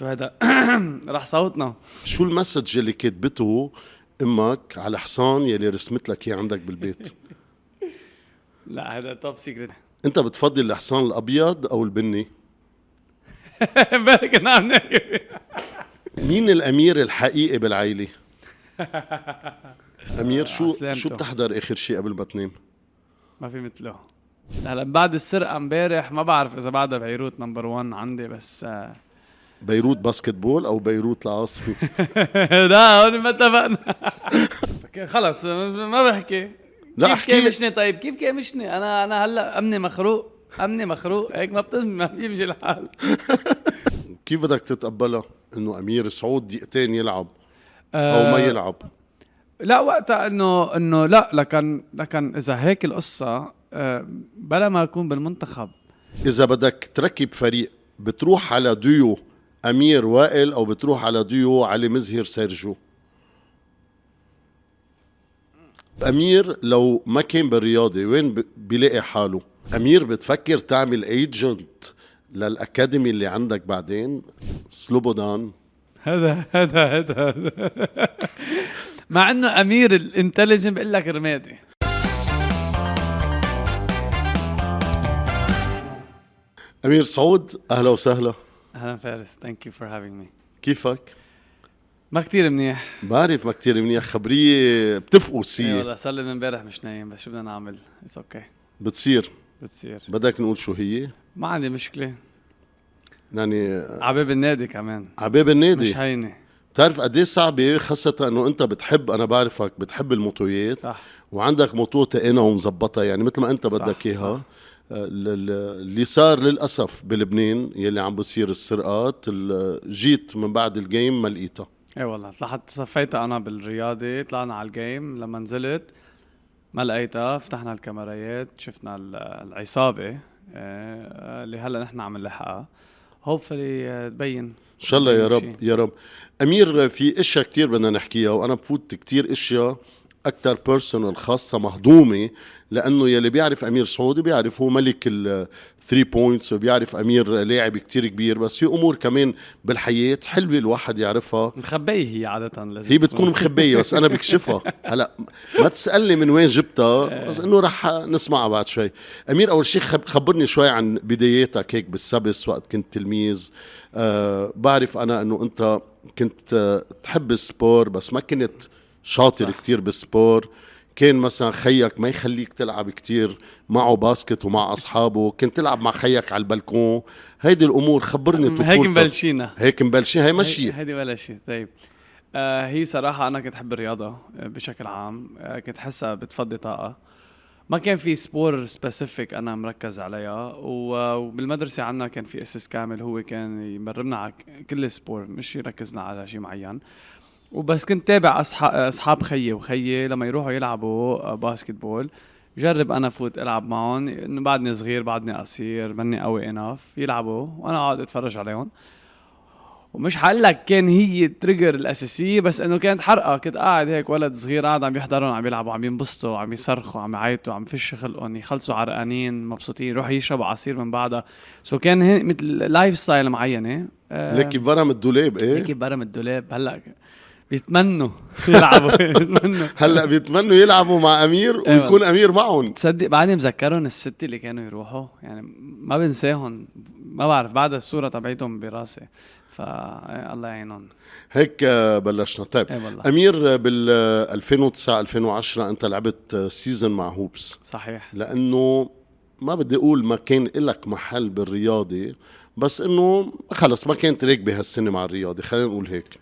شو هذا؟ رح صوتنا. شو ال message اللي كتبته أمك على حصان يلي رسمت لك إياه عندك بالبيت؟ لا هذا top secret أنت بتفضل الحصان الأبيض أو البني؟ امبارح كنا عم مين الأمير الحقيقي بالعائلة؟ أمير شو. شو بتحضر آخر شيء قبل ما تنام؟ ما في مثله. هلا بعد السرقة امبارح ما بعرف إذا بعدها بيروت number 1 عندي بس آه، بيروت باسكت بول أو بيروت العاصفه لا هون ما اتفقنا. خلص ما بحكي. لا، كيف احكي. كامشني؟ طيب كيف كامشني؟ أنا أنا هلأ أمني مخروق أمني مخروق. هيك ما بتم ما بيمشي الحال. كيف بدك تتقبلها؟ إنه أمير سعود دقيقتين يلعب أو ما آه، يلعب؟ لا وقتها إنه إنه لا لكن لكن إذا هيك القصة آه، بلا ما أكون بالمنتخب. إذا بدك تركب فريق بتروح على ديو. أمير وائل أو بتروح على ديو علي مزهر سيرجو. أمير لو ما كان بالرياضة وين بيلاقي حاله؟ أمير بتفكر تعمل agent لل academy اللي عندك بعدين سلوبودان. هذا هذا هذا. مع إنه أمير ال intelligent بيقول لك رمادي. أمير سعود أهلا وسهلا. أهلا فارس. thank you for having me كيفك؟ ما كتير منيح. بعرف ما كتير منيح. خبرية بتفقوا اي سي والله صار لي من امبارح مش نايم بس شو بدنا نعمل؟ it's okay بتصير. بتصير. بدك نقول شو هي؟ ما عندي مشكلة. يعني عباب النادي كمان. عباب النادي؟ مش هينه بتعرف قد إيه صعبة؟ خاصة إنه أنت بتحب أنا بعرفك بتحب الموتويات. صح. وعندك موتو تقينا ومظبطة يعني مثل ما أنت بدك إياها. اللي صار للأسف بلبنان يلي عم بصير السرقات ال- جيت من بعد ال game ما لقيتها اي والله طلعت صفيت أنا بالرياضي طلعنا على الجيم لما نزلت ما لقيتها فتحنا الكاميرايات شفنا ال- العصابة آه، اللي هلأ نحن عم نلحقها. hopefully تبين إن شاء الله يا رب. يا رب. أمير في إشياء كتير بدنا نحكيها وأنا بفوت كتير إشياء. أكثر personal خاصة مهضومة لأنه يلي بيعرف أمير سعودي بيعرف هو ملك ال three points وبيعرف أمير لاعب كتير كبير بس في أمور كمان بالحياة حلوة الواحد يعرفها. مخبية هي عادة لازم هي بتكون مخبية بس أنا بكشفها. هلا ما تسألني من وين جبتها بس إنه رح نسمعها بعد شوي. أمير أول شيء خب- خبرني شوي عن بداياتك هيك بال sport وقت كنت تلميذ. أه بعرف أنا إنه أنت كنت آه، تحب ال sport بس ما كنت شاطر صح. كتير بال sport كان مثلا خيك ما يخليك تلعب كتير معه basket ومع أصحابه كنت تلعب مع خيك على البلكون. هيدي الأمور خبرني هيك طفولتك. مبلشينا. هيك مبلشين هي مشي. هيدي ولا شيء. طيب. آه هي صراحة أنا كنت أحب الرياضة آه، بشكل عام. آه كنت حاسها بتفضي طاقة. ما كان في sport specific أنا مركز عليها. وبالمدرسة عنا كان في أستاذ كامل هو كان يبرمنا على كل ال sport مش يركزنا على شيء معين. وبس كنت تابع أصحاب أصحاب خيي وخيي لما يروحوا يلعبوا آه، basketball جرب أنا فوت ألعب معهم. إنه بعدني صغير بعدني قصير مني قوي enough يلعبوا وأنا أقعد أتفرج عليهم. ومش حقول لك كان هي ال trigger الأساسية بس إنه كانت حرقة. كنت قاعد هيك ولد صغير قاعد عم يحضرهم عم يلعبوا عم ينبسطوا عم يصرخوا عم يعيطوا عم يفش خلقهم يخلصوا عرقانين مبسوطين يروحوا يشربوا عصير من بعدها so كان مثل lifestyle معينة. آه، ليك برم الدولاب إيه؟ هيك برم الدولاب. هلأ بيتمنوا يلعبوا بيتمنوا هلأ بيتمنوا يلعبوا مع أمير إيه ويكون أمير معهم. تصدق بعدني مذكرهم الست اللي كانوا يروحوا يعني ما بنساهم ما بعرف بعد الصورة تبعيتهم براسي. فا الله يعينهم. هيك بلشنا. طيب إيه والله. أمير بال 2009 2010 أنت لعبت season مع Hoops. صحيح. لأنه ما بدي أقول ما كان لك محل بالرياضة بس إنه خلص ما كانت راكبه هالسنه مع الرياضة. خلينا نقول هيك.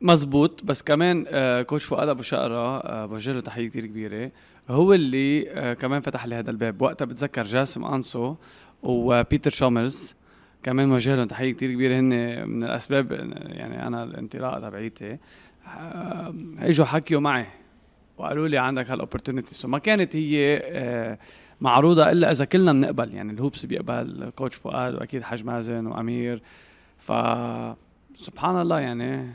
مزبوط. بس كمان آه، كوتش فؤاد أبو شقرة آه، بوجه له تحية كثير كبيرة هو اللي آه، كمان فتح لي هذا الباب. وقتها بتذكر جاسم أنسو وبيتر شومرز. كمان وجه لهم تحية كثير كبيرة هن من الأسباب يعني أنا الانطلاقة تبعيتي. إجوا حكيوا معي وقالوا لي عندك هال opportunity so ما كانت هي معروضة إلا إذا كلنا بنقبل. يعني ال Hoops بيقبل coach فؤاد وأكيد حاج مازن وأمير. ف سبحان الله يعني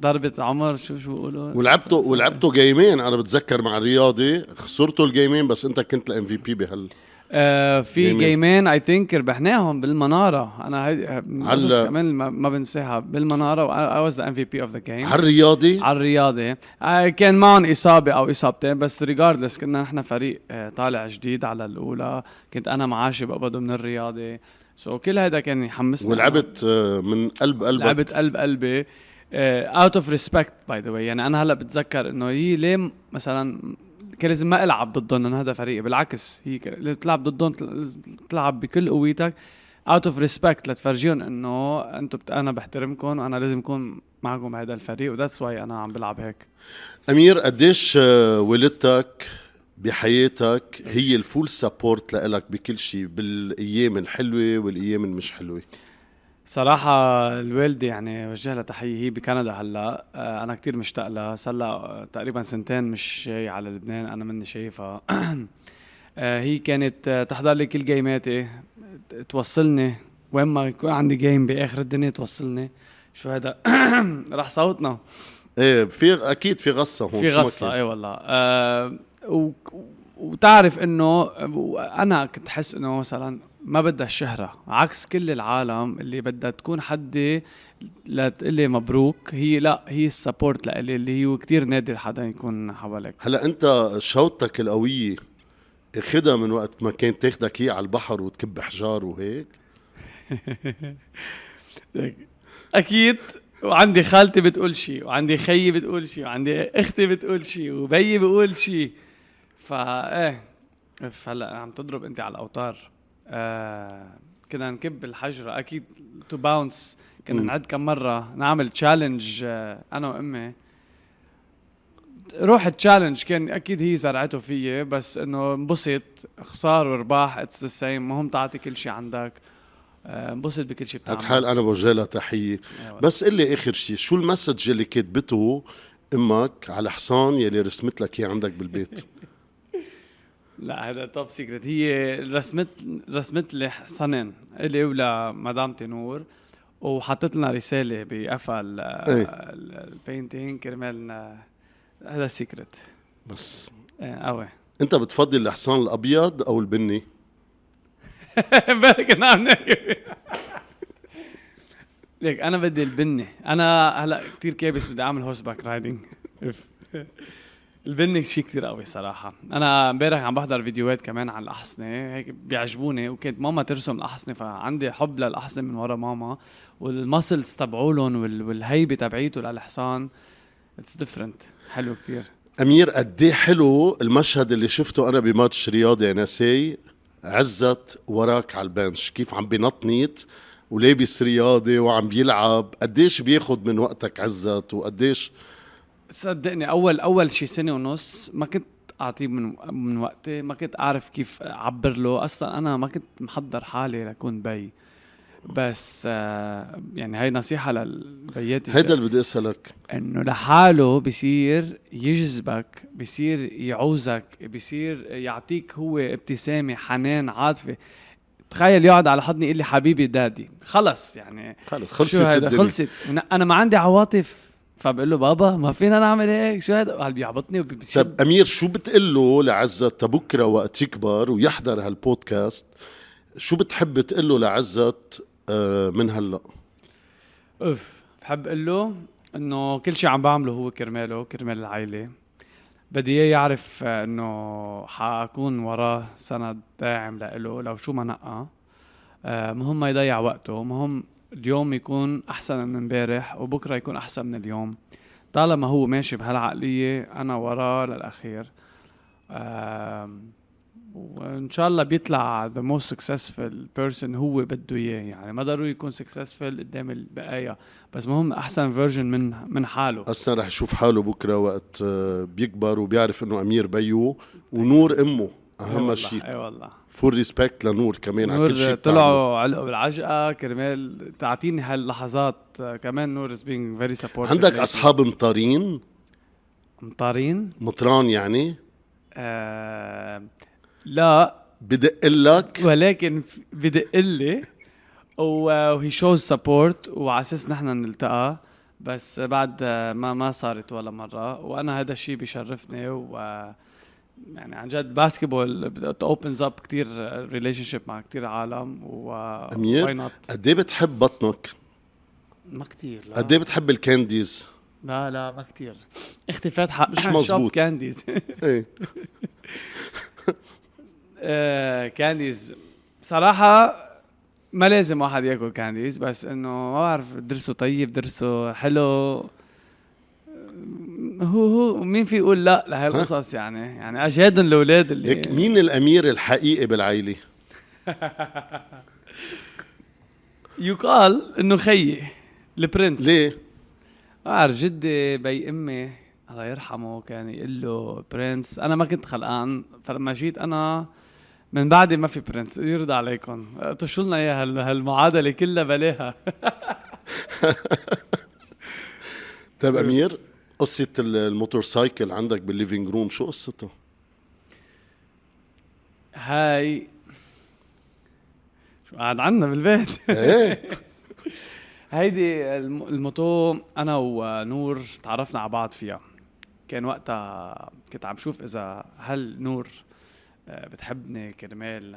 ضربة عمر شو شو بيقولوا؟ ولعبتوا ولعبتوا game ين. أنا بتذكر مع الرياضي خسرتوا ال game ين بس أنت كنت ال MVP بهال آه في game ين. game ين I think ربحناهم بالمنارة. أنا هيدي على- كمان ما, بنساها. بالمنارة I was the MVP of the game على الرياضي؟ على الرياضه آه كان معهم إصابة أو إصابتين بس regardless كنا نحن فريق آه طالع جديد على الأولى. كنت أنا معاشي بقبضه من الرياضه so كل هذا كان يحمسني ولعبت آه، من قلب قلبك. لعبت قلب قلبي. out of respect by the way يعني أنا هلأ بتذكر إنه هي ليه مثلا كان لازم ما إلعب ضدهم لأنه هذا فريقي بالعكس هي اللي تلعب ضدهم تل- تلعب بكل قوتك. out of respect لتفرجيهم إنه أنتم بت... أنا بحترمكم وأنا لازم اكون معكم بهذا الفريق و that's why أنا عم بلعب هيك. أمير قديش آه، والدتك بحياتك هي ال full support لإلك بكل شيء بالأيام الحلوة والأيام المش حلوة. صراحة الوالدة يعني وجه لها تحية هي بكندا هلأ. آه، أنا كتير مشتاق لها. صار لها تقريبا سنتين مش جاي على لبنان أنا مني شايفها. آه، هي كانت آه، تحضر لي كل game اتي. توصلني. وين ما يكون عندي game بآخر الدنيا توصلني. شو هذا راح صوتنا. إيه في أكيد في غصة هون في كان. اي والله. آه و... وتعرف إنه أنا كنت حس إنه مثلا ما بدها الشهرة عكس كل العالم اللي بدها تكون حدي لتقلي مبروك هي لا هي السبورت لإلي اللي هو كتير نادر حدا يكون حواليك. هلا أنت شوطتك القوية اخدها من وقت ما كانت تاخدك هي على البحر وتكب حجار وهيك؟ أكيد وعندي خالتي بتقول شيء وعندي خيي بتقول شيء وعندي أختي بتقول شيء وبيي بيقول شيء فا إيه هلا عم تضرب أنت على الأوتار. آه كنا نكب الحجره أكيد two bounce كنا. نعد كم مرة نعمل challenge آه أنا وأمي. روح ال challenge كان أكيد هي زرعته فيي بس إنه انبسط. خسار ورباح it's the same مهم تعطي كل شيء عندك. آه، انبسط بكل شيء بتعمله حال أنا بوجه لها تحية. بس قل لي آخر شيء شو ال message اللي كاتبته أمك على حصان يلي رسمت لك إياه عندك بالبيت؟ لا هذا top secret هي رسمت رسمت لي حصنين إلي ولمدامتي نور وحطت لنا رسالة بقفا ال- إيه. ال- ال painting كرمال آه، هذا secret بس. قوي أنت بتفضل الحصان الأبيض أو البني؟ امبارح كنا عم ليك أنا بدي البني. أنا هلا كثير حابب بدي أعمل horseback riding البني شيء كثير قوي صراحة. أنا امبارح عم بحضر فيديوهات كمان عن الأحصنة هيك بيعجبوني وكانت ماما ترسم الأحصنة فعندي حب للأحصنة من ورا ماما وال muscles تبعولن وال- والهيبة تبعيته للحصان it's different حلو كثير أمير قد إيه حلو المشهد اللي شفته أنا بماتش رياضي يا ناسي عزت وراك على البنش. كيف عم بنطنيت ولابس رياضي وعم بيلعب؟ قديش بياخد من وقتك عزت؟ وقديش صدقني أول أول شي سنة ونص ما كنت أعطيه من من وقتي ما كنت أعرف كيف أعبر له. أصلا أنا ما كنت محضر حالي لكون بي. بس آه يعني هاي نصيحة للبيات هيدا اللي بدي أسألك. إنه لحاله بصير يجذبك بصير يعوزك بصير يعطيك هو ابتسامة حنان عاطفة. تخيل يقعد على حضني يقول لي حبيبي دادي. خلص يعني. خلص خلصت شو خلصت. أنا ما عندي عواطف. فبقول له بابا ما فينا نعمل هيك شو هذا؟ قال بيعبطني وبيشد طب أمير شو بتقول له لعزت تبكره وقت يكبر ويحضر هالبودكاست؟ شو بتحب تقول له لعزت آه، من هلأ؟ أوف بحب أقول له إنه كل شيء عم بعمله هو كرماله كرمال العائله بدي إياه يعرف آه، إنه حأكون وراه سند داعم لإله لو شو ما نقى آه، مهم ما يضيع وقته مهم اليوم يكون أحسن من امبارح وبكرة يكون أحسن من اليوم. طالما هو ماشي بهالعقلية أنا وراه للأخير. وإن شاء الله بيطلع the most successful person هو بده إياه. يعني ما ضروري يكون successful قدام البقايا بس مهم أحسن version من من حاله. أصلا رح يشوف حاله بكرة وقت آه، بيكبر وبيعرف إنه أمير بيو ونور أمه أهم شيء. إي والله. full respect لنور كمان على كل شيء نور. طلعوا علقوا بالعجقه كرمال تعطيني هاللحظات كمان نور is being very supportive عندك أصحاب مطارين؟ مطارين؟ مطران يعني؟ آه لا. بدق لك؟ ولكن بدق لي. وهي شوز سبورت وعلى أساس نحن نلتقى. بس بعد ما ما صارت ولا مرة. وأنا هذا الشيء بيشرفني و يعني عن جد باسكتبول اوبنز اب كثير ريليشن شيب مع كثير عالم و أمير قد إيه بتحب بطنك؟ ما كثير لا. قد إيه بتحب الكانديز؟ لا لا ما كثير اختفات حق مش مزبوط كانديز. إيه. آه، كانديز. صراحة ما لازم واحد ياكل كانديز بس إنه ما بعرف درسه طيب درسه حلو. هو هو مين في يقول لا لهي القصص يعني؟ يعني اجهادهم الاولاد اللي هيك مين الأمير الحقيقي بالعيله؟ يقال إنه خيي البرنس. ليه؟ بعرف جدي بي أمي الله يرحمه كان يقول له prince أنا ما كنت خلقان فلما جيت أنا من بعد ما في prince يرضى عليكم. شو لنا إياها؟ هالمعادلة كلها بلاها. طيب أمير؟ قصة ال motorcycle عندك بال living room شو قصتها؟ هاي. شو قاعد عنا بالبيت؟ إيه. هيدي الموتو أنا ونور تعرفنا على بعض فيها. كان وقتها كنت عم شوف إذا هل نور آه، بتحبني كرمال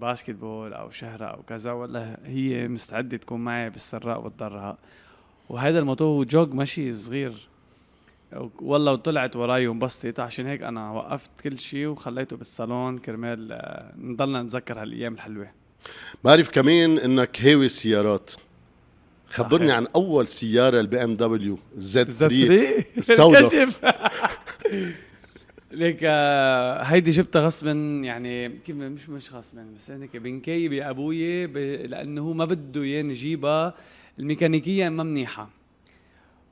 باسكتبول أو شهرة أو كذا ولا هي مستعدة تكون معي بالسراء والضراء وهذا الموتو جوج مشي صغير. والله وطلعت وراي وانبسطت. عشان هيك أنا وقفت كل شيء وخليته بالصالون كرمال آه، نضلنا نتذكر هالأيام الحلوة. بعرف كمان إنك هاوي سيارات. خبرني. عن أول سيارة البي ام دبليو زد 3 السوداء. ليك آه، هيدي جبتها غصبا يعني كيف مش مش غصبا بس هيك بنكيب يا أبوي لأنه هو ما بده إياني نجيبها الميكانيكية ما منيحة.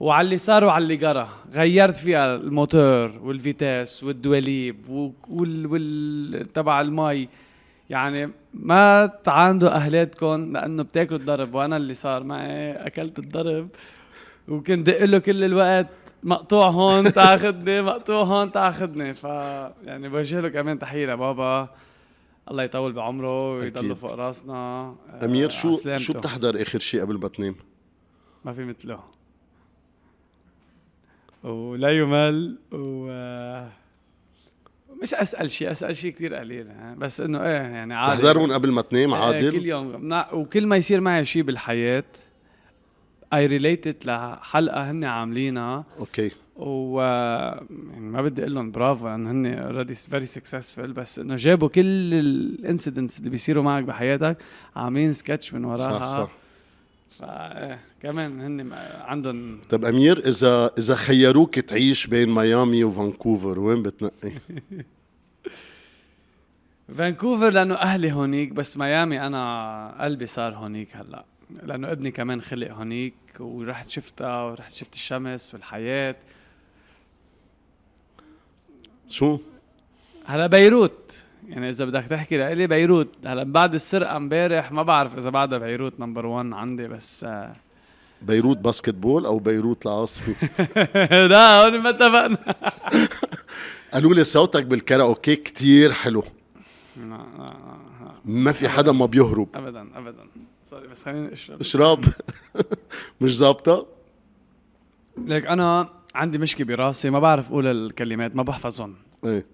وعلى اللي صار وعلى اللي جرى غيرت فيها الموتور والفيتاس والدواليب وال, وال... تبع المي يعني ما تعاندوا أهلاتكم لأنه بتاكلوا الضرب وأنا اللي صار معي أكلت الضرب. وكنت دق له كل الوقت مقطوع هون تاخذني مقطوع هون تاخذني ف يعني بوجه له كمان تحية لبابا. الله يطول بعمره ويضله فوق راسنا. أمير شو شو بتحضر آخر شيء قبل ما تنام؟ ما في مثله. ولا يمل و مش أسأل شيء أسأل شيء كثير قليل بس إنه إيه يعني عادي. تحضرهم قبل ما تنام إيه، عادي. كل يوم. وكل ما يصير معي شيء بالحياة اي related لحلقة هن عاملينها. okay. و يعني ما بدي أقول لهم برافو لأنه هن already very successful بس إنه جابوا كل ال incidents اللي بيصيروا معك بحياتك عاملين سكتش من وراها. صح صح. فكمان هن عندهم طيب أمير إذا إذا خيروك تعيش بين ميامي وفانكوفر وين بتنقي؟ فانكوفر لأنه أهلي هونيك بس ميامي أنا قلبي صار هونيك هلأ لأنه ابني كمان خلق هونيك ورحت شفتها ورحت شفت الشمس والحياة شو؟ هلأ بيروت يعني إذا بدك تحكي لإلي بيروت. هلأ بعد السرقة امبارح ما بعرف إذا بعدها بيروت number 1 عندي بس آه. بيروت basketball أو بيروت العاصمه لا هون ما اتفقنا. قالوا لي صوتك بالكاراوكي كتير حلو. ما في حدا ما بيهرب. ابدا ابدا. sorry بس خليني أشرب. اشرب. مش ظابطة؟ ليك أنا عندي مشكلة براسي ما بعرف أقول الكلمات ما بحفظهم. إيه.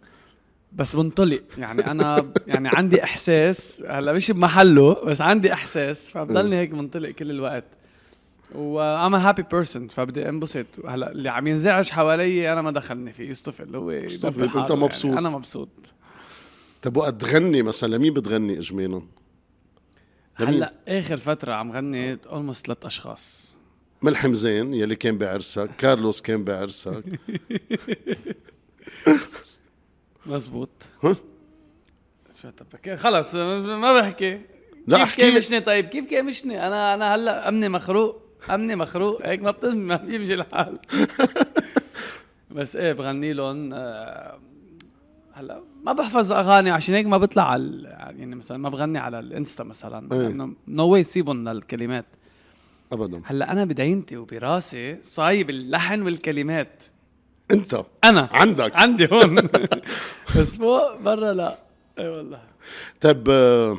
بس بنطلق يعني أنا يعني عندي إحساس هلأ مش بمحله بس عندي إحساس فبضلني هيك منطلق كل الوقت. و I'm happy person فبدي انبسط. هلأ اللي عم ينزعج حوالي أنا ما دخلني فيه يصطفل هو يصطفل انت مبسوط يعني أنا مبسوط. طب وقت تغني مثلا لمين بتغني اجمالا؟ هلأ آخر فترة عم غني اولموست ثلاث أشخاص. ملحم زين يلي كان بعرسك. كارلوس كان بعرسك. مزبوط. ها؟ شو طب خلص ما بحكي. لا كيف كيمشني طيب؟ كيف كيمشني؟ أنا أنا هلأ أمني مخروق أمني مخروق. هيك ما بتم ما بيمشي الحال. بس إيه بغني لهم آه، هلأ ما بحفظ أغاني. عشان هيك ما بطلع على يعني مثلا ما بغني على الإنستا مثلا. انه no way سيبهم للكلمات. ابدا. هلأ أنا بدعينتي وبراسي صايب اللحن والكلمات. انت. أنا. عندك. عندي هون. بس فوق برا لا. إي والله. طيب آه،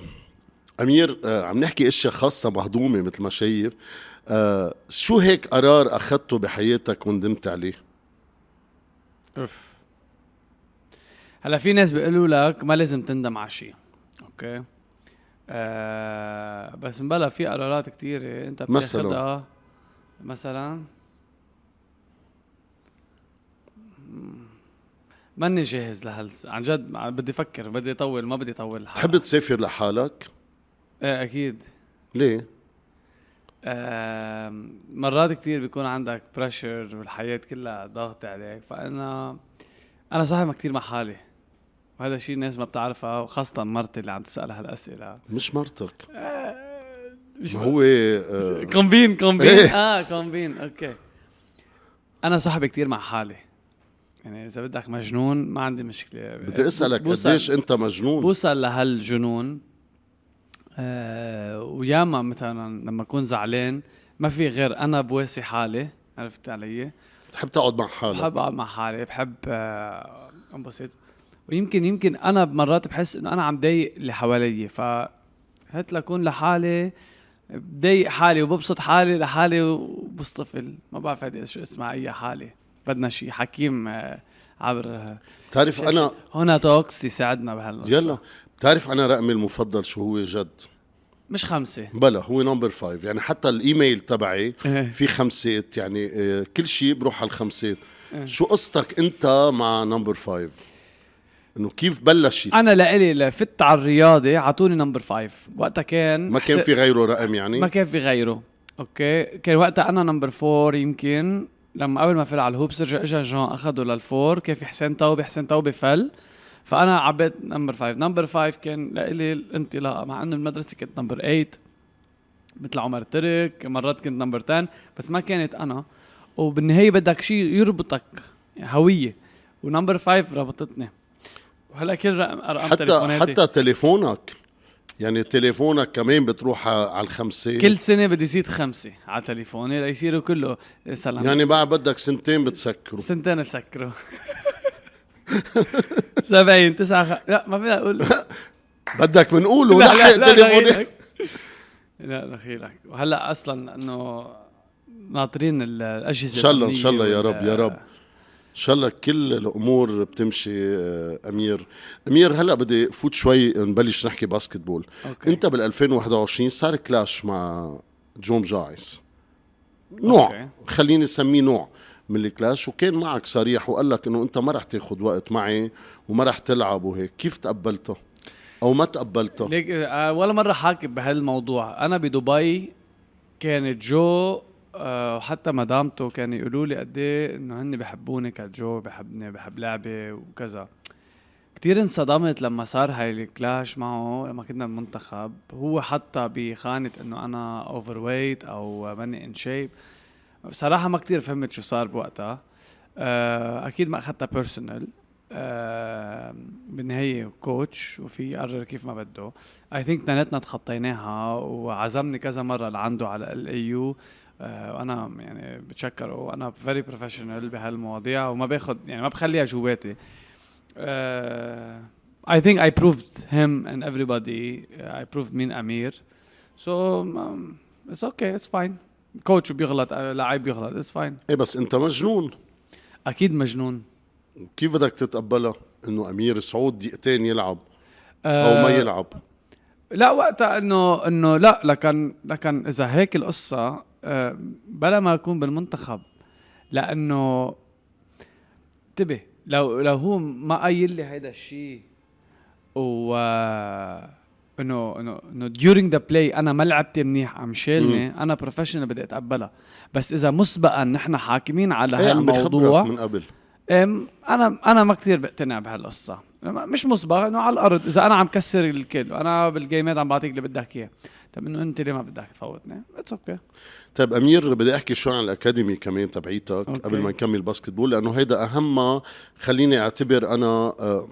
أمير آه، عم نحكي أشياء خاصة مهضومة مثل ما شايف. آه، شو هيك قرار أخذته بحياتك وندمت عليه؟ أوف. هلا في ناس بيقولوا لك ما لازم تندم على شيء أوكي؟ آه بس مبلا في قرارات كثيرة أنت مثلاً؟ بتاخدها. مثلا؟ ماني جاهز لهال عن جد بدي أفكر بدي اطول ما بدي اطول الحلقة. تحب تسافر لحالك؟ إيه أكيد. ليه؟ آم، مرات كتير بيكون عندك pressure والحياة كلها ضغط عليك فأنا أنا صاحب كتير مع حالي. وهذا شيء الناس ما بتعرفها وخاصة مرتي اللي عم تسأل هالأسئلة. مش مرتك. آه، مش ما هو آه، كومبين كومبين. إيه. آه combine okay. أنا صاحبي كتير مع حالي. يعني إذا بدك مجنون ما عندي مشكلة. بدي أسألك قديش أنت مجنون؟ بوصل لهالجنون. آه وياما مثلا لما أكون زعلان ما في غير أنا بواسي حالي عرفت علي؟ بتحب تقعد مع حالك؟ بحب أقعد مع حالي بحب آه، انبسط ويمكن يمكن أنا بمرات بحس إنه أنا عم ضايق اللي حوالي ف هات لكون لحالي بضايق حالي وببسط حالي لحالي وبصطفل ما بعرف شو اسمها أي حالي. بدنا شيء حكيم آه، عبر بتعرف أنا هنا توكس يساعدنا بهالقصة. يلا. بتعرف أنا رقمي المفضل شو هو جد؟ مش خمسة. بلا هو number five. يعني حتى الإيميل تبعي إيه. في خمسات يعني آه، كل شيء بروح على الخمسات إيه. شو قصتك أنت مع number five؟ إنه كيف بلشت؟ أنا لإلي لفت على الرياضة عطوني number five. وقتها كان ما كان في غيره رقم يعني؟ ما كان في غيره. okay. كان وقتها أنا number four يمكن. لما قبل ما فل على الهوبس رجع اجى جون اخذه لل four. كان في حسين توبة؟ حسين توبة فل. فأنا عبيت number five. number five كان لإلي الانطلاقه مع إنه المدرسة كانت number 8 مثل عمر ترك مرات كنت number 10 بس ما كانت أنا. وبالنهاية بدك شيء يربطك هوية. و number five ربطتني. وهلأ كل رقم ارقام حتى تليفوناتي. حتى تليفونك. يعني تليفونك كمان بتروح على الخمسة؟ كل سنة بدي زيد خمسة على تليفوني ليصيروا كله سلام. يعني بعد بدك سنتين بتسكروا. سنتين بسكره 70 9 خ... لا ما فينا أقول. بدك بنقوله لا لا لا تليفوني. لا دخيلك وهلأ أصلا إنه ناطرين ال- الأجهزة إن شاء الله- الأمنية شاء الله يا رب- يا رب. شاء الله كل الأمور بتمشي آه، أمير. أمير هلأ بدي فوت شوي نبلش نحكي basketball okay. أنت بال 2021 صار clash مع جوم جايس نوع. okay. خليني أسميه نوع من ال clash. وكان معك صريح وقال لك إنه أنت ما رح تاخذ وقت معي وما رح تلعب وهيك. كيف تقبلته؟ أو ما تقبلته؟ ليك آه، ولا مرة حاكي بهالموضوع. أنا بدبي كانت جو وحتى مدامته كانوا يقولوا لي قد إيه إنه هن بحبوني كجو بحبني بحب لعبي وكذا. كتير انصدمت لما صار هاي ال clash معه لما كنا المنتخب. هو حتى بخانة إنه أنا overweight أو ماني in shape بصراحة ما كتير فهمت شو صار بوقتها. آه، أكيد ما أخذتها personal بالنهاية coach وفي يقرر كيف ما بده. I think تخطيناها وعزمني كذا مرة لعنده على ال AU وأنا يعني بتشكره وأنا very professional بهالمواضيع وما باخذ يعني ما بخليها جواتي. I think I proved him and everybody. uh, I proved مين so um, it's okay it's fine. كوتش بيغلط آه، لعيب بيغلط it's fine. إيه بس أنت مجنون. أكيد مجنون. كيف بدك تتقبلها؟ إنه أمير سعود دقيقتين يلعب أو ما آه، يلعب؟ لا وقتها انه إنه لا لكن لكن إذا هيك القصة آه، بلا ما أكون بالمنتخب لأنه انتبه لو لو هو ما قايل لي هيدا الشيء و إنه إنه إنه during the play أنا ما لعبت منيح عم شالني أنا professional بدي أتقبلها. بس إذا مسبقا نحن حاكمين على إيه هالموضوع من قبل. أم، أنا أنا ما كثير بقتنع بهالقصة. مش مسبق إنه على الأرض إذا أنا عم كسر الكل وأنا بالجيمات عم بعطيك اللي بدك إياه. طب إنه أنت ليه ما بدك تفوتني it's okay طيب أمير بدي أحكي شوي عن الأكاديمي كمان تبعيتك okay. قبل ما نكمل basketball لأنه هيدا أهم ما خليني أعتبر أنا آه،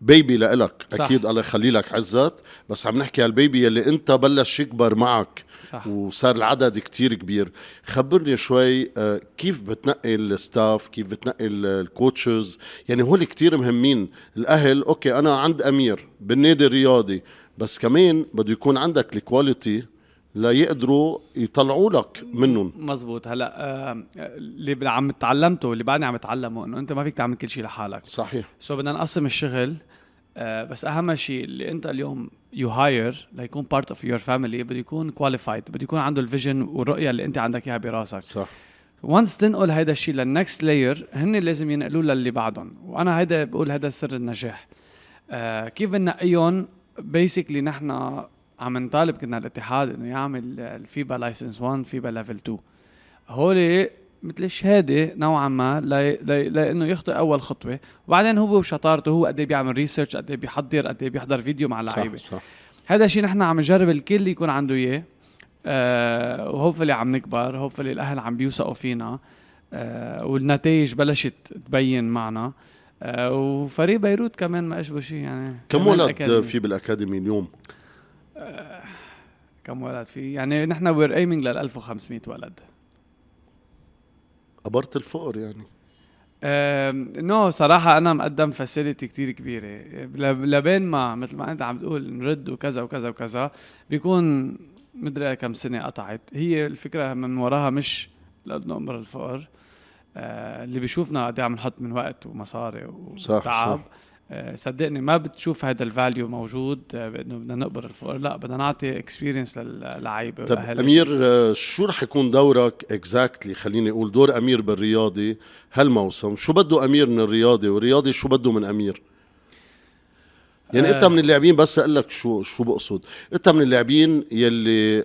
baby لإلك. صح. أكيد الله يخلي لك عزت. بس عم نحكي على ال baby يلي أنت بلش يكبر معك. صح. وصار العدد كتير كبير. خبرني شوي آه، كيف بتنقي ال staff كيف بتنقي ال- ال coaches يعني هول كتير مهمين. الأهل okay أنا عند أمير بالنادي الرياضي. بس كمان بده يكون عندك ال quality ليقدروا يطلعوا لك منهم. مزبوط. هلا آه اللي عم تعلمته اللي بعدني عم اتعلمه إنه أنت ما فيك تعمل كل شيء لحالك. صحيح. so بدنا نقسم الشغل آه بس أهم شيء اللي أنت اليوم you hire ليكون part of your family بده يكون qualified بده يكون عنده ال vision والرؤية اللي أنت عندك إياها براسك. صح. once تنقل هيدا الشيء لل next layer هن لازم ينقلوه للي بعدهم. وأنا هيدا بقول هذا سر النجاح. آه كيف بنقيهم basically نحن عم نطالب كنا الاتحاد إنه يعمل الفيبا license 1 فيبا level 2 هول مثل الشهادة نوعا ما لأنه يخطي أول خطوة. وبعدين هو وشطارته هو قد إيه بيعمل research قد إيه بيحضر قد إيه بيحضر فيديو مع اللعيبه صح صح. هذا الشيء نحن عم نجرب الكل يكون عنده إياه. آه و hopefully عم نكبر hopefully الأهل عم بيوثقوا فينا. آه والنتائج بلشت تبين معنا. وفريق بيروت كمان ما اشبه شيء يعني. كم ولد في بالأكاديمي اليوم؟ آه كم ولد في؟ يعني نحن we're aiming لل 1500 ولد. قبرت الفقر يعني. no صراحة أنا مقدم facility كتير كبيرة. لبين ما مثل ما أنت عم تقول نرد وكذا وكذا وكذا بيكون مدري كم سنة قطعت. هي الفكرة من وراها مش لأنه نقبر الفقر. آه اللي بيشوفنا قد عم نحط من وقت ومصاري وتعب صح. صح. آه، صدقني ما بتشوف هذا ال value موجود آه، بأنه بدنا نقبر الفقر لا بدنا نعطي experience للعيبة طب أمير آه، شو رح يكون دورك exactly خليني أقول دور أمير بالرياضي هالموسم. شو بده أمير من الرياضي؟ والرياضي شو بده من أمير؟ يعني أنت من اللاعبين بس أقول لك شو شو بقصد. أنت من اللاعبين يلي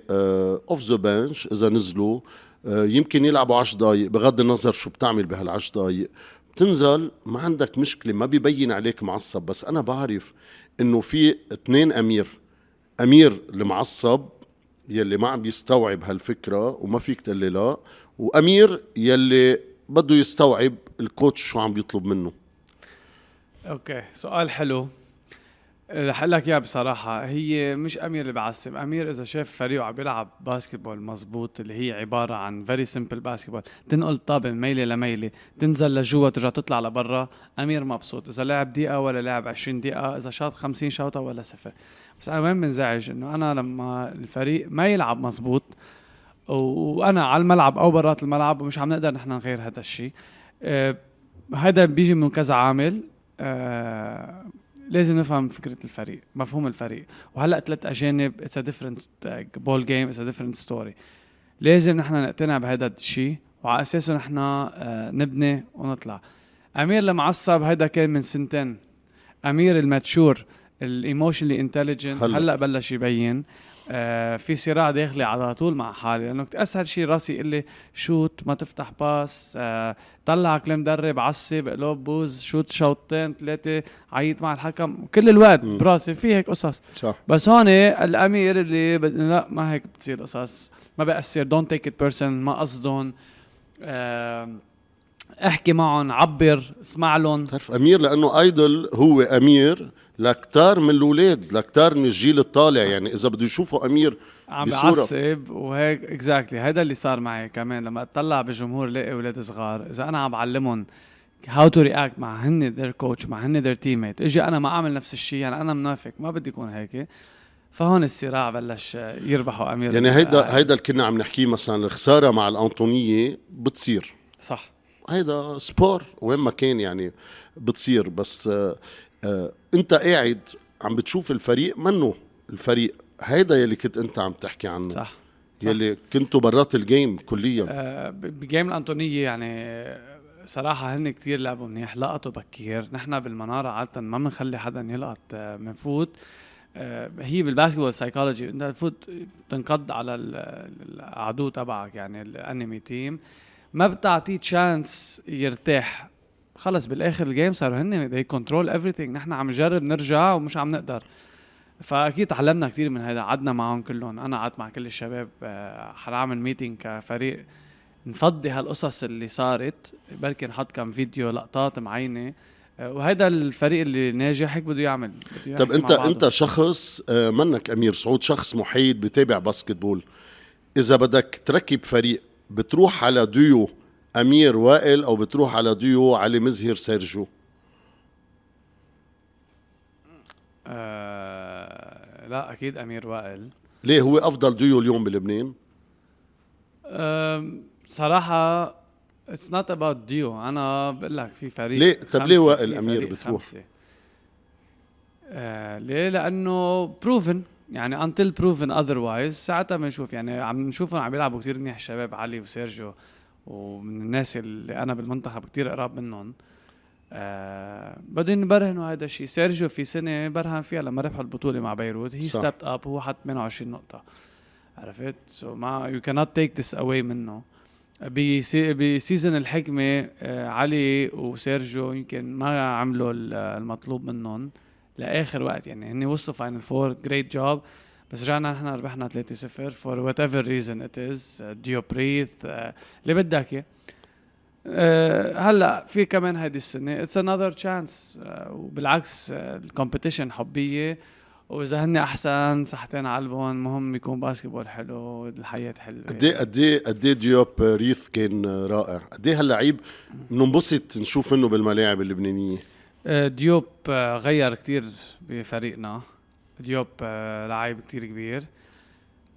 off the bench إذا نزلوا يمكن يلعبوا 10 دقائق بغض النظر شو بتعمل بهال10 دقائق بتنزل ما عندك مشكلة ما بيبين عليك معصب. بس أنا بعرف إنه في اثنين أمير. أمير المعصب يلي ما عم يستوعب هالفكرة وما فيك تقول لا وأمير يلي بده يستوعب ال coach شو عم بيطلب منه. okay سؤال حلو. رح أقول لك إياها بصراحة هي مش أمير اللي بعصب، أمير إذا شاف فريقه عم بيلعب basketball مزبوط اللي هي عبارة عن very simple basketball، تنقل طابة من ميلة لميلة، تنزل لجوا ترجع تطلع لبرا، أمير مبسوط، إذا لعب دقيقة ولا لعب 20 دقيقة، إذا شاط 50 شوطة ولا صفر. بس أنا وين بنزعج إنه أنا لما الفريق ما يلعب مزبوط وأنا على الملعب أو برات الملعب ومش عم نقدر نحن نغير هذا الشيء. أه هذا بيجي من كذا عامل أه لازم نفهم فكرة الفريق مفهوم الفريق. وهلأ ثلاث أجانب it's a different ball game it's a different story لازم نحن نقتنع بهذا الشيء وعلى أساسه نحن آه، نبني ونطلع. أمير المعصب هيدا كان من سنتين. أمير ال mature ال emotionally intelligent هلأ بلش يبين. آه في صراع داخلي على طول مع حالي لأنه أسهل شيء راسي يقول لي shoot ما تفتح pass آه طلعك المدرب عصب قلوب بوز shoot شوطين ثلاثة عيط مع الحكم. كل الوقت. براسي في هيك قصص. صح. بس هون الأمير اللي لا ما هيك بتصير قصص ما بأثر don't take it personal ما قصدهم آه احكي معهم عبر اسمع لهم. بتعرف أمير؟ لأنه idol هو أمير لكتار من الأولاد لكتار من الجيل الطالع. يعني إذا بده يشوفوا أمير عم بعصب وهيك exactly هذا اللي صار معي كمان لما أطلع بالجمهور لاقي أولاد صغار. إذا أنا عم بعلمهم how to react مع هن their coach مع هن their teammate إجي أنا ما أعمل نفس الشيء يعني أنا منافق. ما بدي اكون هيك. فهون الصراع بلش يربحوا أمير يعني هيدا هيدا اللي كنا عم نحكيه مثلا الخسارة مع الأنطونية بتصير. صح. هيدا sport وين ما كان يعني بتصير. بس آه انت قاعد عم بتشوف الفريق منه الفريق؟ هيدا يلي كنت انت عم تحكي عنه. صح, صح. يلي كنتوا برات ال game كليا. آه ب game الأنطونية يعني صراحة هن كتير لعبوا منيح لقطوا بكير. نحن بالمنارة عاده ما بنخلي حدا يلقط بنفوت آه،, آه هي بال basketball psychology انت تفوت تنقض على العدو تبعك يعني ال enemy team ما بتعطيه chance يرتاح. خلص بالآخر ال game صاروا هن they control everything نحن عم نجرب نرجع ومش عم نقدر. فأكيد تعلمنا كثير من هذا قعدنا معهم كلهم. أنا قعدت مع كل الشباب آه، حنعمل meeting كفريق. نفضي هالقصص اللي صارت. بركي نحط كم فيديو لقطات معينة. آه، وهذا الفريق اللي ناجح هيك بده يعمل بده طب أنت أنت شخص آه، منك أمير سعود شخص محايد بتابع basketball. إذا بدك تركب فريق بتروح على ديو أمير وائل أو بتروح على ديو علي مزهر سيرجو آه لا أكيد أمير وائل ليه هو أفضل ديو اليوم بلبنان أم، صراحة it's not about duo أنا بقول لك في فريق ليه؟ طب ليه وائل فريق بتروح؟ خمسة. آه ليه؟ لأنه proven يعني until proven otherwise ساعتها بنشوف يعني عم نشوفهم عم يلعبوا كثير منيح الشباب علي وسيرجيو ومن الناس اللي أنا بالمنتخب كثير قراب منهم. آه بدهم يبرهنوا هذا الشيء سيرجيو في سنة برهن فيها لما ربحوا البطولة مع بيروت. هي. stepped up هو حط 28 نقطة. عرفت؟ سو ما يو كانت تيك ذس اواي منه. بسي بسيزون الحكمة آه علي وسيرجيو يمكن ما عملوا ال- المطلوب منهم لآخر وقت. يعني هن وصلوا final four great job بس رجعنا نحن ربحنا 3-0 for whatever reason it is ديوب ريث اللي بدك إياه. آه، هلا في كمان هيدي السنة. it's another chance وبالعكس ال competition حبية. وإذا هن أحسن صحتين على قلبهم مهم يكون basketball حلو الحياة حلوة. قد إيه قد إيه قد إيه ديوب ريث كان رائع؟ قد إيه هاللعيب بننبسط نشوف إنه بالملاعب اللبنانية؟ آه، ديوب آه، غير كتير بفريقنا. ديوب آه، لعيب كتير كبير.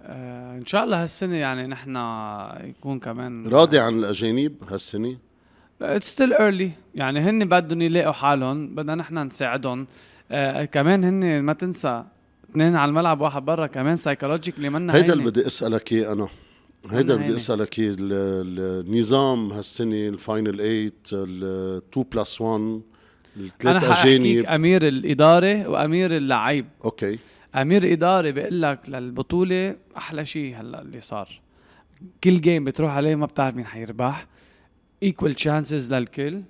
آه، إن شاء الله هالسنة يعني نحن يكون كمان راضي عن الأجانب هالسنة؟ it's still early يعني هن بدهم يلاقوا حالهم بدنا نحن نساعدهم. آه كمان هن ما تنسى اثنين على الملعب واحد برا كمان psychologically منا هيدا. اللي بدي أسألك إياه أنا. هيدا اللي بدي. أسألك إياه ال- النظام هالسنة ال final 8 ال 2 plus 1 أنا الثلاث اجانب أمير الإدارة وأمير اللعيب. okay. أمير اداري بيقول لك للبطولة أحلى شيء هلأ اللي صار. كل game بتروح عليه ما بتعرف مين حيربح. equal chances للكل.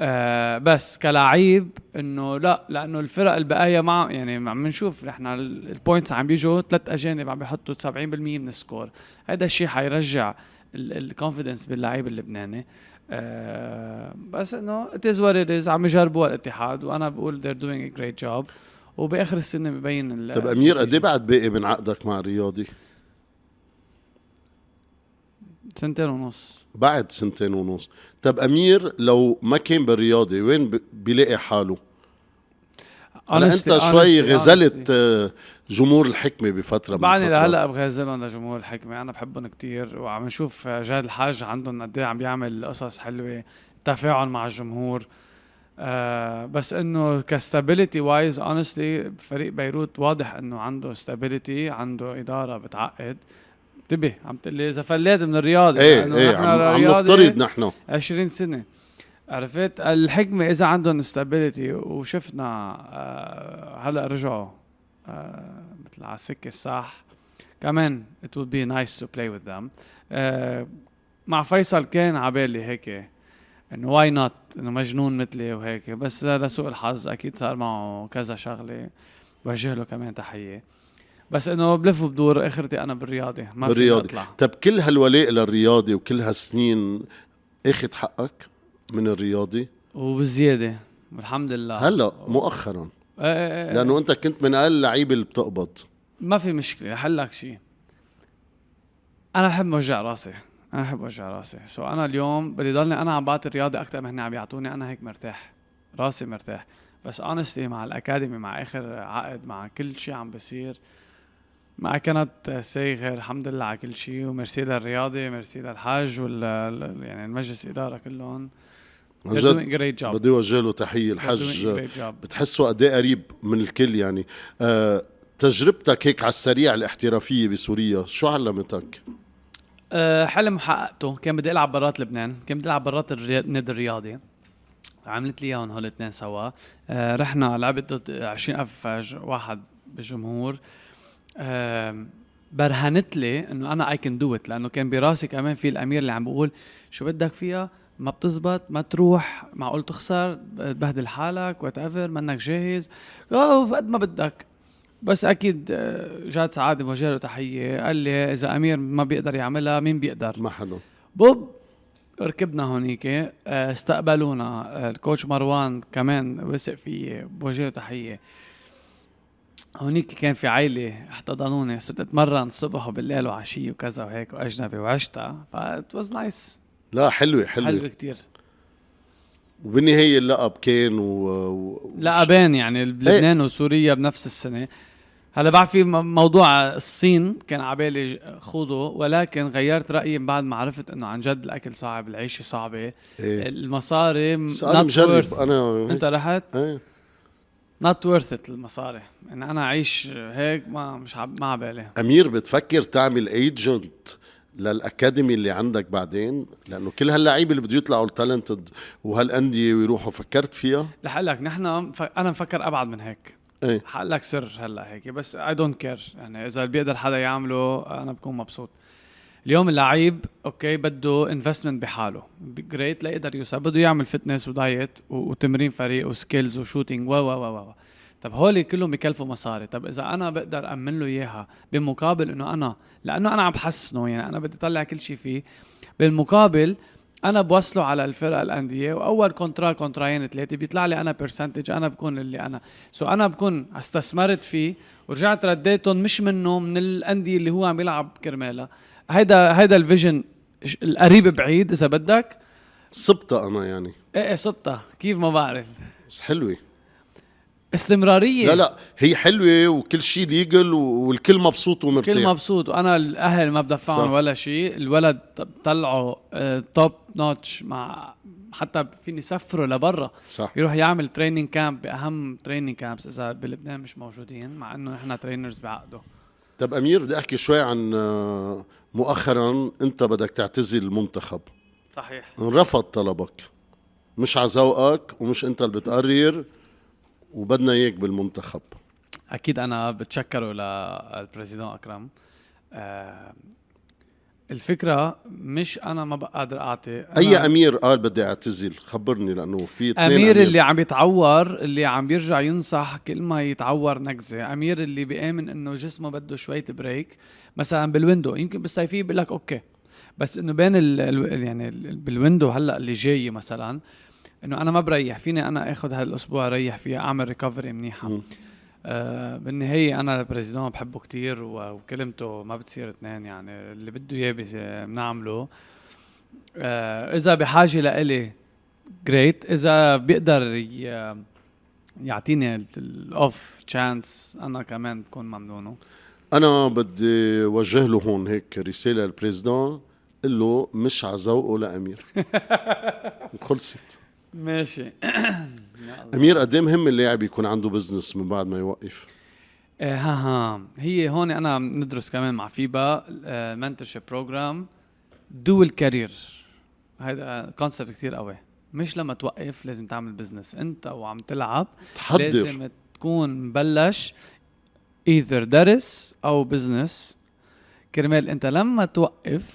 آه بس كلاعب إنه لأ لأنه الفرق البقايا مع يعني عم نشوف. نحن ال points عم بيجوا ثلاث أجانب عم بيحطوا 70% من ال score هذا الشيء حيرجع ال confidence باللعيب اللبناني. آه بس انه it is what it is عم يجربوا الاتحاد وأنا بقول they're doing a great job. وبآخر السنة ببين طب أمير قد إيه بعد باقي من عقدك مع الرياضي؟ سنتين ونص. بعد سنتين ونص. طب أمير لو ما كان بالرياضي وين بيلاقي حاله؟ هلا أنت شوي غزلت. آه، جمهور الحكمة بفترة من بعدني. لهلأ بغازلهم لجمهور الحكمة أنا بحبهم كتير وعم نشوف جاد الحاج عندهم قد إيه عم بيعمل قصص حلوة تفاعل مع الجمهور آه بس إنه ك stability wise honestly فريق بيروت واضح إنه عنده stability عنده إدارة بتعقد انتبه عم تقول لي إذا فليت من الرياضي إيه إيه عم, عم نفترض نحن 20 سنة عرفت؟ الحكمة إذا عندهم stability وشفنا آه هلأ رجعوا آه مثل على السكة الصح. كمان it would be nice to play with them. آه مع فيصل كان عبالي هيك إنه why not إنه مجنون مثلي وهيك. بس لسوء الحظ أكيد صار معه كذا شغلة. بوجه له كمان تحية. بس إنه بلف وبدور آخرتي أنا بالرياضه ما بالرياضي. طب كل هالولاء للرياضي وكل هالسنين أخذ حقك؟ من الرياضي؟ وبزيادة والحمد لله. هلا مؤخرا. آه، آه، آه. لأنه أنت كنت من أقل اللعيبه اللي بتقبض. ما في مشكلة حلك شيء. أنا بحب وجع راسي أنا بحب وجع راسي. سو أنا اليوم بدي ضلني أنا عم بعطي الرياضة أكثر ما هن عم يعطوني أنا هيك مرتاح راسي مرتاح. بس honestly مع ال academy مع آخر عقد مع كل شيء عم بيصير مع كانت سايغر الحمد لله على كل شيء. وميرسي للرياضي ميرسي للحاج وال يعني المجلس الإدارة كلهم. عن جد بدي أوجه له تحية الحج. بتحسه قد إيه قريب من الكل يعني. آه تجربتك هيك على السريع الاحترافية بسوريا شو علمتك؟ أه حلم حققته. كان بدي ألعب برات لبنان كان بدي ألعب برات النادي الرياضي. عملت لي إياهم هول الاثنين سوا. أه رحنا لعبت ضد 20000 ج- واحد بالجمهور أه برهنت لي إنه أنا I can do it لأنه كان براسي كمان في الأمير اللي عم بقول شو بدك فيها؟ ما بتزبط ما تروح معقول تخسر تبهدل حالك whatever منك جاهز. آه قد ما بدك. بس أكيد آه، جاد سعادة بوجه له تحية. قال لي إذا أمير ما بيقدر يعملها مين بيقدر؟ ما حدا. بوب ركبنا هونيك آه، استقبلونا. آه، ال coach مروان كمان وثق فيي بوجه له تحية. هونيك كان في عائلة احتضنوني. صرت أتمرن الصبح وبالليل وعشية وكذا وهيك وأجنبي وعشتها. that was nice لا حلوة حلوة. حلو كتير. وبالنهاية اللقب كان و... و... لعبين يعني لبنان وسوريا بنفس السنة. هلا بعد في موضوع الصين كان عبالي خوضه ولكن غيرت رأيي بعد ما عرفت إنه عن جد الأكل صعب العيشه صعبة. إيه. المصاري أنا مجرب. أنا أنت رحت؟ إيه. not worth it المصاري. إن أنا أعيش هيك ما مش عب... ما عبالي أمير بتفكر تعمل agent لل academy اللي عندك بعدين؟ لأنه كل هاللعيبة اللي بده يطلعوا ال talented وهالانديه ويروحوا فكرت فيها؟ رح أقول لك نحن. أنا مفكر أبعد من هيك. إيه. حقول لك سر هلأ هيك بس I don't care يعني إذا بيقدر حدا يعمله أنا بكون مبسوط. اليوم اللعيب okay بده investment بحاله. great ليقدر يوصل. بده يعمل fitness و diet وتمرين فريق و skills و shooting و و و و. طب هول كلهم بكلفوا مصاري. طب إذا أنا بقدر امن له إياها بمقابل إنه أنا لأنه أنا عم بحسنه يعني أنا بدي اطلع كل شيء فيه. بالمقابل أنا بوصله على الفرق الأندية وأول contrat contrat ين ثلاثة بيطلع لي أنا percentage أنا بكون اللي أنا. so أنا بكون استثمرت فيه ورجعت رديتهم مش منه من الأندية اللي هو عم يلعب كرمالها. هيدا هيدا ال vision القريب بعيد إذا بدك. صبتها أنا يعني. إيه إيه كيف ما بعرف. بس حلوة. استمرارية. لا لا هي حلوة وكل شيء legal والكل مبسوط ومرتاح. كل مبسوط. وأنا الأهل ما بدفعهم. ولا شيء الولد ط- طلعوا top notch مع حتى فيني سفره لبرا. صح. يروح يعمل training camp بأهم training camps إذا بلبنان مش موجودين مع إنه نحن trainers بعقده. طب أمير بدي أحكي شوي عن آه، مؤخرا أنت بدك تعتزل المنتخب. صحيح. انرفض طلبك. مش على ذوقك ومش أنت اللي بتقرر. وبدنا إياك بالمنتخب. أكيد أنا بتشكره للبريزيدون أكرم. آه الفكرة مش أنا ما بقى قادر أعطي أي أمير قال بدي أعتزل؟ خبرني لأنه في اثنين أمير اللي عم يتعور اللي عم بيرجع ينصح كل ما يتعور نكزه أمير اللي بيآمن إنه جسمه بده شوية بريك. مثلا بال window يمكن بالصيفيه بيقول لك okay. بس إنه بين ال ال- يعني ال- بال window هلأ اللي جاي مثلا إنه أنا ما بريح فيني أنا آخذ هالأسبوع ريح فيها أعمل recovery منيحة. آه بالنهاية أنا ال président بحبه كتير وكلمته ما بتصير اثنين يعني اللي بده إياه بنعمله. آه إذا بحاجة لإلي great إذا بيقدر يعطيني ال off chance أنا كمان بكون ممنونه. أنا بدي وجه له هون هيك رسالة لل président قل له مش على ذوقه لأمير. خلصت. ماشي. أمير قد إيه مهم اللاعب يكون عنده business من بعد ما يوقف. إيه ها ها. هي هون أنا ندرس كمان مع FIBA mentorship program dual career هذا concept كثير قوي. مش لما توقف لازم تعمل business أنت وعم تلعب تحضر. لازم تكون مبلش either درس أو business كرمال أنت لما توقف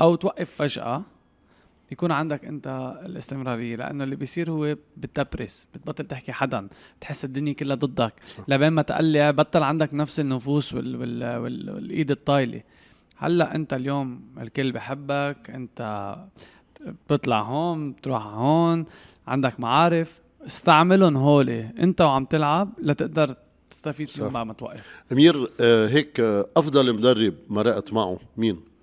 أو توقف فجأة يكون عندك انت الاستمرارية لأنه اللي بيصير هو بتبرس بتبطل تحكي حدا بتحس الدنيا كلها ضدك. لبين ما تقلع بطل عندك نفس النفوذ وال وال وال والإيد الطايلة. هلأ انت اليوم الكل بحبك انت بتطلع هون بتروح هون عندك معارف استعملهم هولي انت وعم تلعب لتقدر تستفيد صح. ما توقف. أمير آه، هيك آه، أفضل مدرب مرقت معه مين؟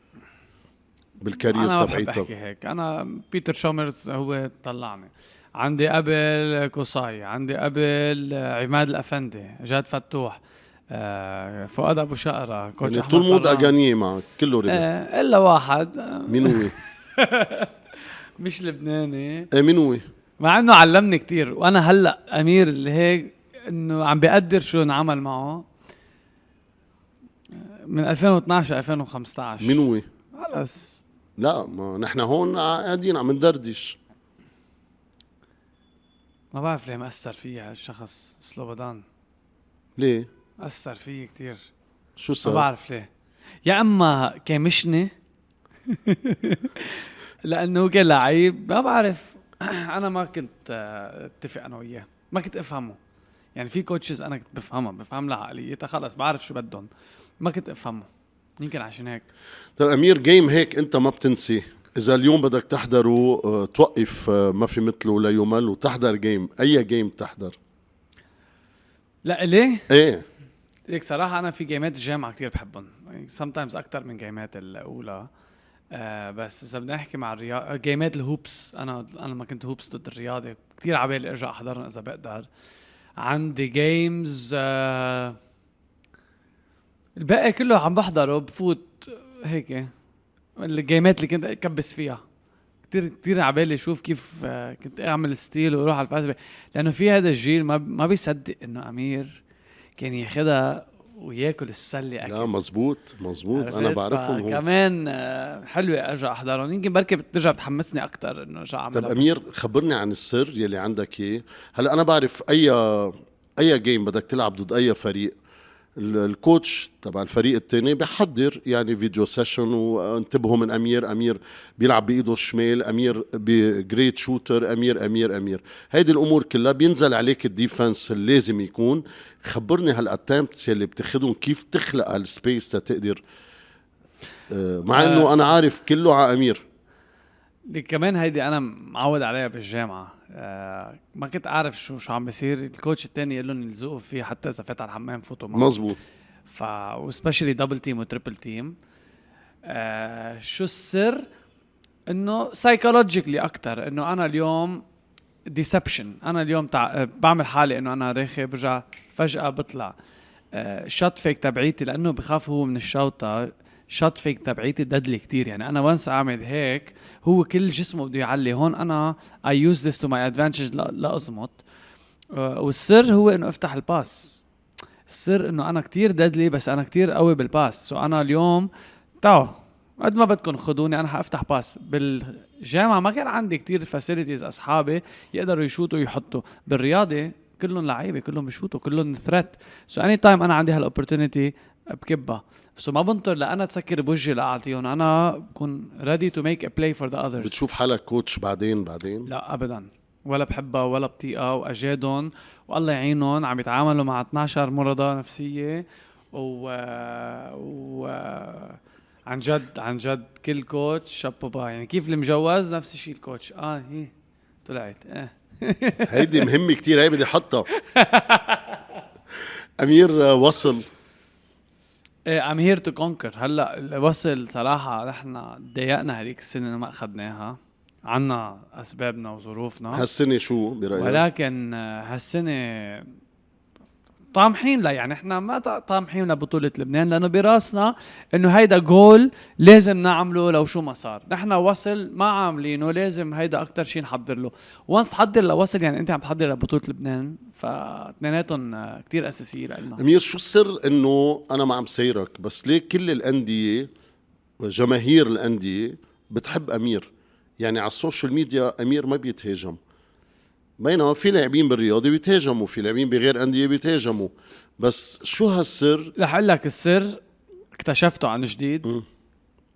بالكارير أنا بحب تبعيتها أحكي هيك. أنا بيتر شومرز هو طلعني. عندي قبل كوساي عندي قبل عماد الأفندي جاد فتوح آه، فؤاد أبو شقرة كوتش يعني طول مود. أغانيه معك كله آه، إلا واحد. آه، مين هو؟ مش لبناني. إيه مين هو؟ مع إنه علمني كتير. وأنا هلأ أمير اللي هيك إنه عم بقدر شو انعمل معه. من 2012 2015 مين هو؟ خلص. لا ما نحن هون قاعدين عم ندردش. ما بعرف ليه مأثر فيي هالشخص سلوبودان. ليه؟ أثر فيي كتير. شو ما صار؟ بعرف ليه. يا أما كامشني لأنه كان لعيب ما بعرف. أنا ما كنت آه، اتفق أنا وياه. ما كنت أفهمه. يعني في coaches أنا كنت بفهمها بفهم لها عقليتها خلص بعرف شو بدهم. ما كنت أفهمه. يمكن عشان هيك. طيب أمير game هيك أنت ما بتنسي. إذا اليوم بدك تحضره آه، توقف آه، ما في مثله لا يمل وتحضر game أي game تحضر؟ لا ليه؟ إيه. ليك صراحة أنا في جيمات الجامعة كتير بحبهم. sometimes أكتر من جيمات الأولى. آه بس إذا بدنا نحكي مع الرياضة جيمات ال Hoops أنا أنا ما كنت Hoops ضد الرياضة. كتير عبالي أرجع أحضرهم إذا بقدر. عندي games آه الباقي كله عم بحضره بفوت هيك الجيمات اللي كنت أكبس فيها. كتير كتير عبالي أشوف كيف آه، كنت أعمل steal وأروح على الفاز لأنه في هذا الجيل ما ما بيصدق إنه أمير كان ياخذها وياكل السلة اكل لا مزبوط مزبوط أنا بعرفهم كمان آه، حلوة ارجع أحضرهم. يمكن بركي بترجع بتحمسني أكثر إنه ارجع اعمل طيب أمير خبرني عن السر يلي عندك إياه. هلأ أنا بعرف اي أي game بدك تلعب ضد أي فريق؟ ال coach تبع الفريق الثاني بحضر يعني video session وانتبهوا من أمير أمير بيلعب بإيده الشمال أمير ب great shooter أمير أمير أمير. هيدي الأمور كلها بينزل عليك ال defense اللي لازم يكون. خبرني هال attempts اللي بتاخذهم كيف تخلق هال space تقدر آه، مع إنه آه. أنا عارف كله على أمير. كمان هيدي أنا معود عليها بالجامعة آه ما كنت أعرف شو شو عم بيصير. ال coach الثاني يقول لهم يلزقوا فيه حتى إذا فات على الحمام فوتوا معه. مزبوط ف و specially double team و triple team آه شو السر؟ إنه psychologically أكثر إنه أنا اليوم deception أنا اليوم تع... بعمل حالي إنه أنا راخي برجع فجأة بطلع. آه shot fake تبعيتي لأنه بخاف هو من الشوطة. shot fake تبعيتي deadly كتير. يعني أنا once أعمل هيك هو كل جسمه بده يعلي. هون أنا I use this to my advantage لازمط والسر هو إنه أفتح ال pass. السر إنه أنا كتير deadly بس أنا كتير قوي بال pass. so أنا اليوم تعوا قد ما بدكم خدوني أنا حأفتح pass. بالجامعة ما كان عندي كتير facilities أصحابي يقدروا يشوتوا ويحطوا. بالرياضة كلهم لعيبة كلهم بشوتوا كلهم threat so anytime أنا عندي هال opportunity بكبها. so ما بنطر لأنا تسكر بوجهي لأعطيهم. أنا بكون ready to make a play for the others بتشوف حالك coach بعدين بعدين؟ لا ابدا. ولا بحبها ولا بطيقها وأجادهم والله يعينهم. عم يتعاملوا مع 12 مرضى نفسية و, و... عن جد عن جد كل coach شابوبا يعني كيف المجوز؟ نفس الشيء ال coach آه هي طلعت. آه. هيدي مهمة كتير هي بدي أحطها. أمير وصل. I'm here to conquer هلا وصل صراحة نحن تضايقنا هذيك السنة ما أخذناها. عنا أسبابنا وظروفنا. هالسنة شو برأيك؟ ولكن هالسنة طامحين؟ لا يعني إحنا ما طامحين لبطولة لبنان لأنه براسنا إنه هيدا جول لازم نعمله لو شو ما صار، نحن وصل ما عاملينه لازم هيدا أكثر شيء نحضر له، وانس تحضر لوصل يعني أنت عم تحضر لبطولة لبنان فاثنيناتهم كثير أساسية لنا أمير شو السر إنه أنا ما عم سيرك بس ليه كل الأندية جماهير الأندية بتحب أمير؟ يعني على ال social media أمير ما بيتهاجم. بينما في لاعبين بالرياضه بيتهاجموا في لاعبين بغير أندية بيتهاجموا. بس شو هالسر؟ رح أقول لك السر اكتشفته عن جديد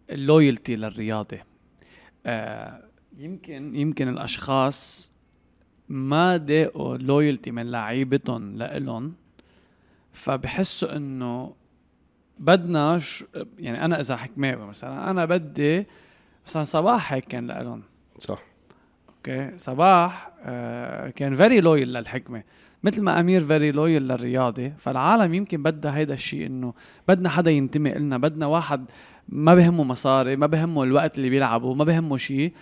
ال loyalty للرياضة. آه يمكن يمكن الأشخاص ما داقوا loyalty من لعيبتهم لإلهم فبحسوا إنه بدنا ش... يعني أنا إذا حكماوي مثلا أنا بدي مثلا صباح هيك كان لإلهم. صح. okay صباح آه كان very loyal للحكمة. مثل ما أمير very loyal للرياضة فالعالم يمكن بدها هيدا الشيء إنه بدنا حدا ينتمي لنا بدنا واحد ما بهمه مصاري ما بهمه الوقت اللي بيلعبه ما بهمه شيء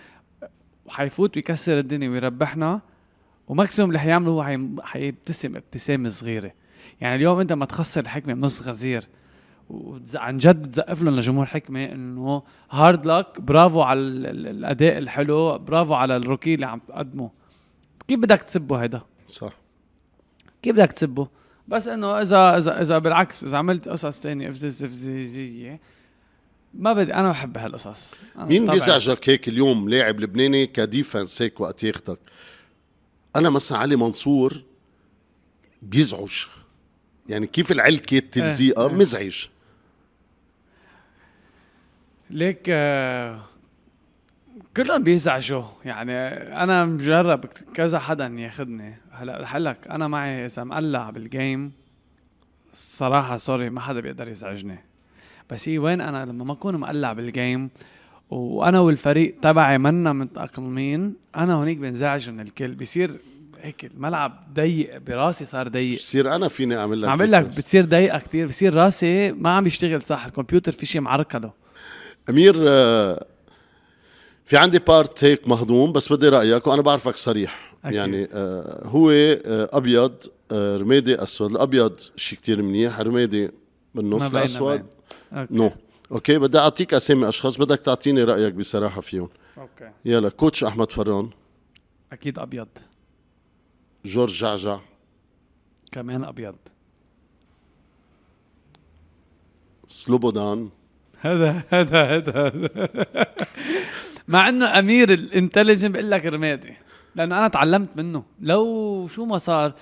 وحيفوت ويكسر الدنيا ويربحنا وماكسيموم اللي حيعمله هو حيبتسم ابتسامة صغيرة. يعني اليوم أنت ما تخسر الحكمة بنص غزير. وعن جد تزقف لهم لجمهور حكمة إنه هارد لك برافو على الأداء الحلو برافو على الروكي اللي عم تقدمه. كيف بدك تسبه هيدا؟ صح. كيف بدك تسبه؟ بس إنه اذا اذا إذا بالعكس إذا عملت قصص ثانية افزز افزيزيه ما بدي أنا بحب هالقصص. مين بيزعجك هيك اليوم لاعب لبناني ك defense هيك وقت ياخدك؟ أنا مثلا علي منصور بيزعج. يعني كيف العلكة التلزيقة آه مزعج. ليك آه كلهم بيزعجوا يعني أنا مجرب كذا حدا ياخذني هلا رح لك أنا معي إذا مقلع بال game الصراحة sorry ما حدا بيقدر يزعجني. بس هي وين أنا؟ لما ما أكون مقلع بال game وأنا والفريق تبعي منا متأقلمين أنا هونيك بنزعج من الكل. بصير هيك الملعب ضيق براسي صار ضيق. بصير أنا فيني أعمل لك عم لك بتصير ضيقة كثير بصير راسي ما عم يشتغل صح الكمبيوتر في شيء معرقله أمير آه، في عندي part هيك مهضوم بس بدي رأيك وأنا بعرفك صريح. أكيد. يعني آه، هو آه، أبيض رمادي أسود. الأبيض شيء كتير منيح رمادي بالنص الأسود. no. okay بدي أعطيك أسامي أشخاص بدك تعطيني رأيك بصراحة فيهم. okay. يلا coach أحمد فران. أكيد أبيض. جورج جعجع. كمان أبيض. سلوبودان. هذا هذا هذا مع إنه أمير ال intelligent بقول لك رمادي لأنه أنا تعلمت منه. لو شو ما صار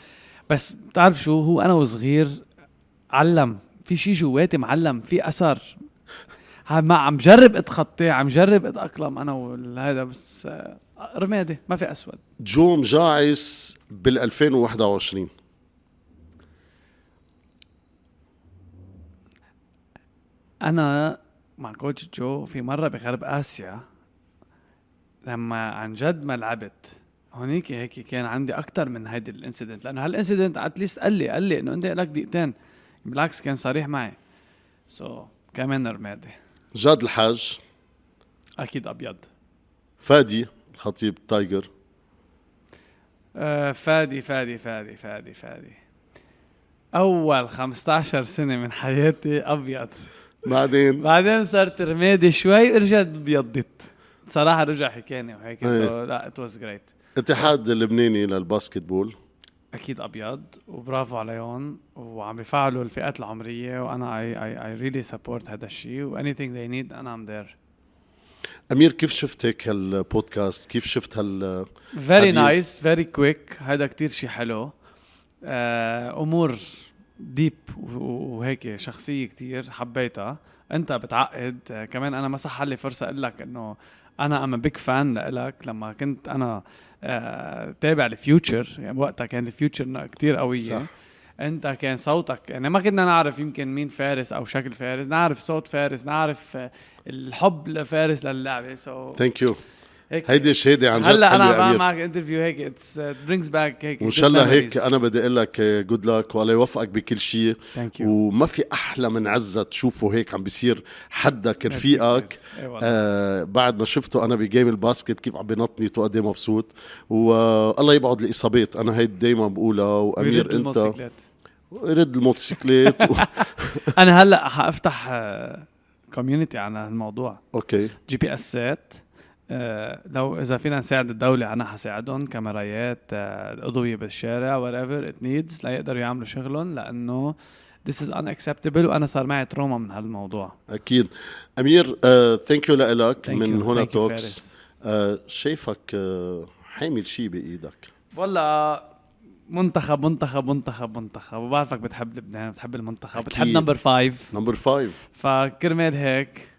بس بتعرف شو هو أنا وصغير علم في شيء جواتي معلم في أثر. عم عم جرب اتخطاه عم جرب أتأقلم أنا وهذا بس آه، رمادي ما في أسود. جو مجاعس بال 2021 أنا مع كوتش جو في مرة بغرب آسيا لما عن جد ما لعبت هونيك هيك كان عندي أكثر من هيدي ال incident لأنه هال incident at least قال لي قال لي إنه أنت لك دقيقتين بالعكس كان صريح معي. so so, كمان رمادي. جاد الحاج. أكيد أبيض. فادي الخطيب Tiger. آه فادي فادي فادي فادي فادي. أول 15 سنة من حياتي أبيض. بعدين؟ بعدين صرت رمادي شوي ورجعت بيضت. صراحة رجع حكاني وهيك إيه. so لا it was great اتحاد اللبناني لل basketball أكيد أبيض وبرافو عليهم وعم بيفعلوا الفئات العمرية وأنا I I I really support هذا الشيء و anything they need أنا I'm there أمير كيف شفت هيك هالبودكاست؟ كيف شفت هال very. nice very quick هذا كتير شيء حلو. آه أمور deep وهيك شخصية كتير حبيتها. انت بتعقد. كمان أنا ما صح لي فرصة أقول لك إنه أنا I'm big fan لإلك. لما كنت أنا آه تابع ال Future يعني وقتها كان ال Future كتير قوية. صح. صح. انت كان صوتك يعني ما كنا نعرف يمكن مين فارس أو شكل فارس. نعرف صوت فارس. نعرف آه، الحب لفارس للعبة. so thank you هيك. هيدي شهادة عن جد هلأ أنا معك interview هيك. it's brings back هيك وإن شاء الله هيك أنا بدي أقول لك good luck والله يوفقك بكل شيء. thank you وما في أحلى من عزة تشوفه هيك عم بيصير حدك رفيقك آه بعد ما شفته أنا ب game ال basket كيف عم بينطني وقد إيه مبسوط. والله يبعد الإصابات. أنا هيدي دايما بقولها وأمير أنت. رد الموتوسيكلات و... أنا هلأ حأفتح community عن الموضوع okay. GPS ات آه، لو إذا فينا نساعد الدولة أنا حساعدهم كاميرايات آه، أضوية بالشارع whatever it needs ليقدروا يعملوا شغلهم لأنه this is unacceptable وأنا صار معي trauma من هالموضوع. أكيد. أمير thank you لك من. هنا Talks فارس. آه شايفك آه حامل شيء بإيدك؟ والله منتخب منتخب منتخب منتخب. وبعرفك بتحب لبنان بتحب المنتخب أكيد. بتحب number five number five فكرمال هيك.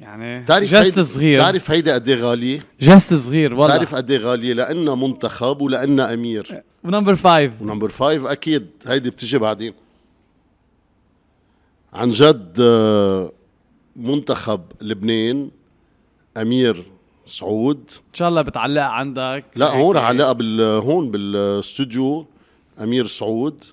يعني تعرف just صغير. تعرف هيدا قد إيه غالية؟ just صغير والله. تعرف قد إيه غالية؟ لأنها منتخب ولأنها أمير. و number five. و number five أكيد. هيدي بتجي بعدين. عن جد آه، منتخب لبنان أمير سعود. إن شاء الله بتعلق عندك. لا. هون رح علقها بال هون بالاستوديو أمير سعود.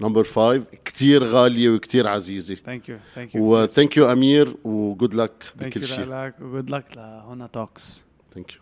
number five كتير غالية وكتير عزيزة. thank you thank you و thank you امير وجود لك thank بكل you شيء. لك وجود لك لهنا توكس ثانك يو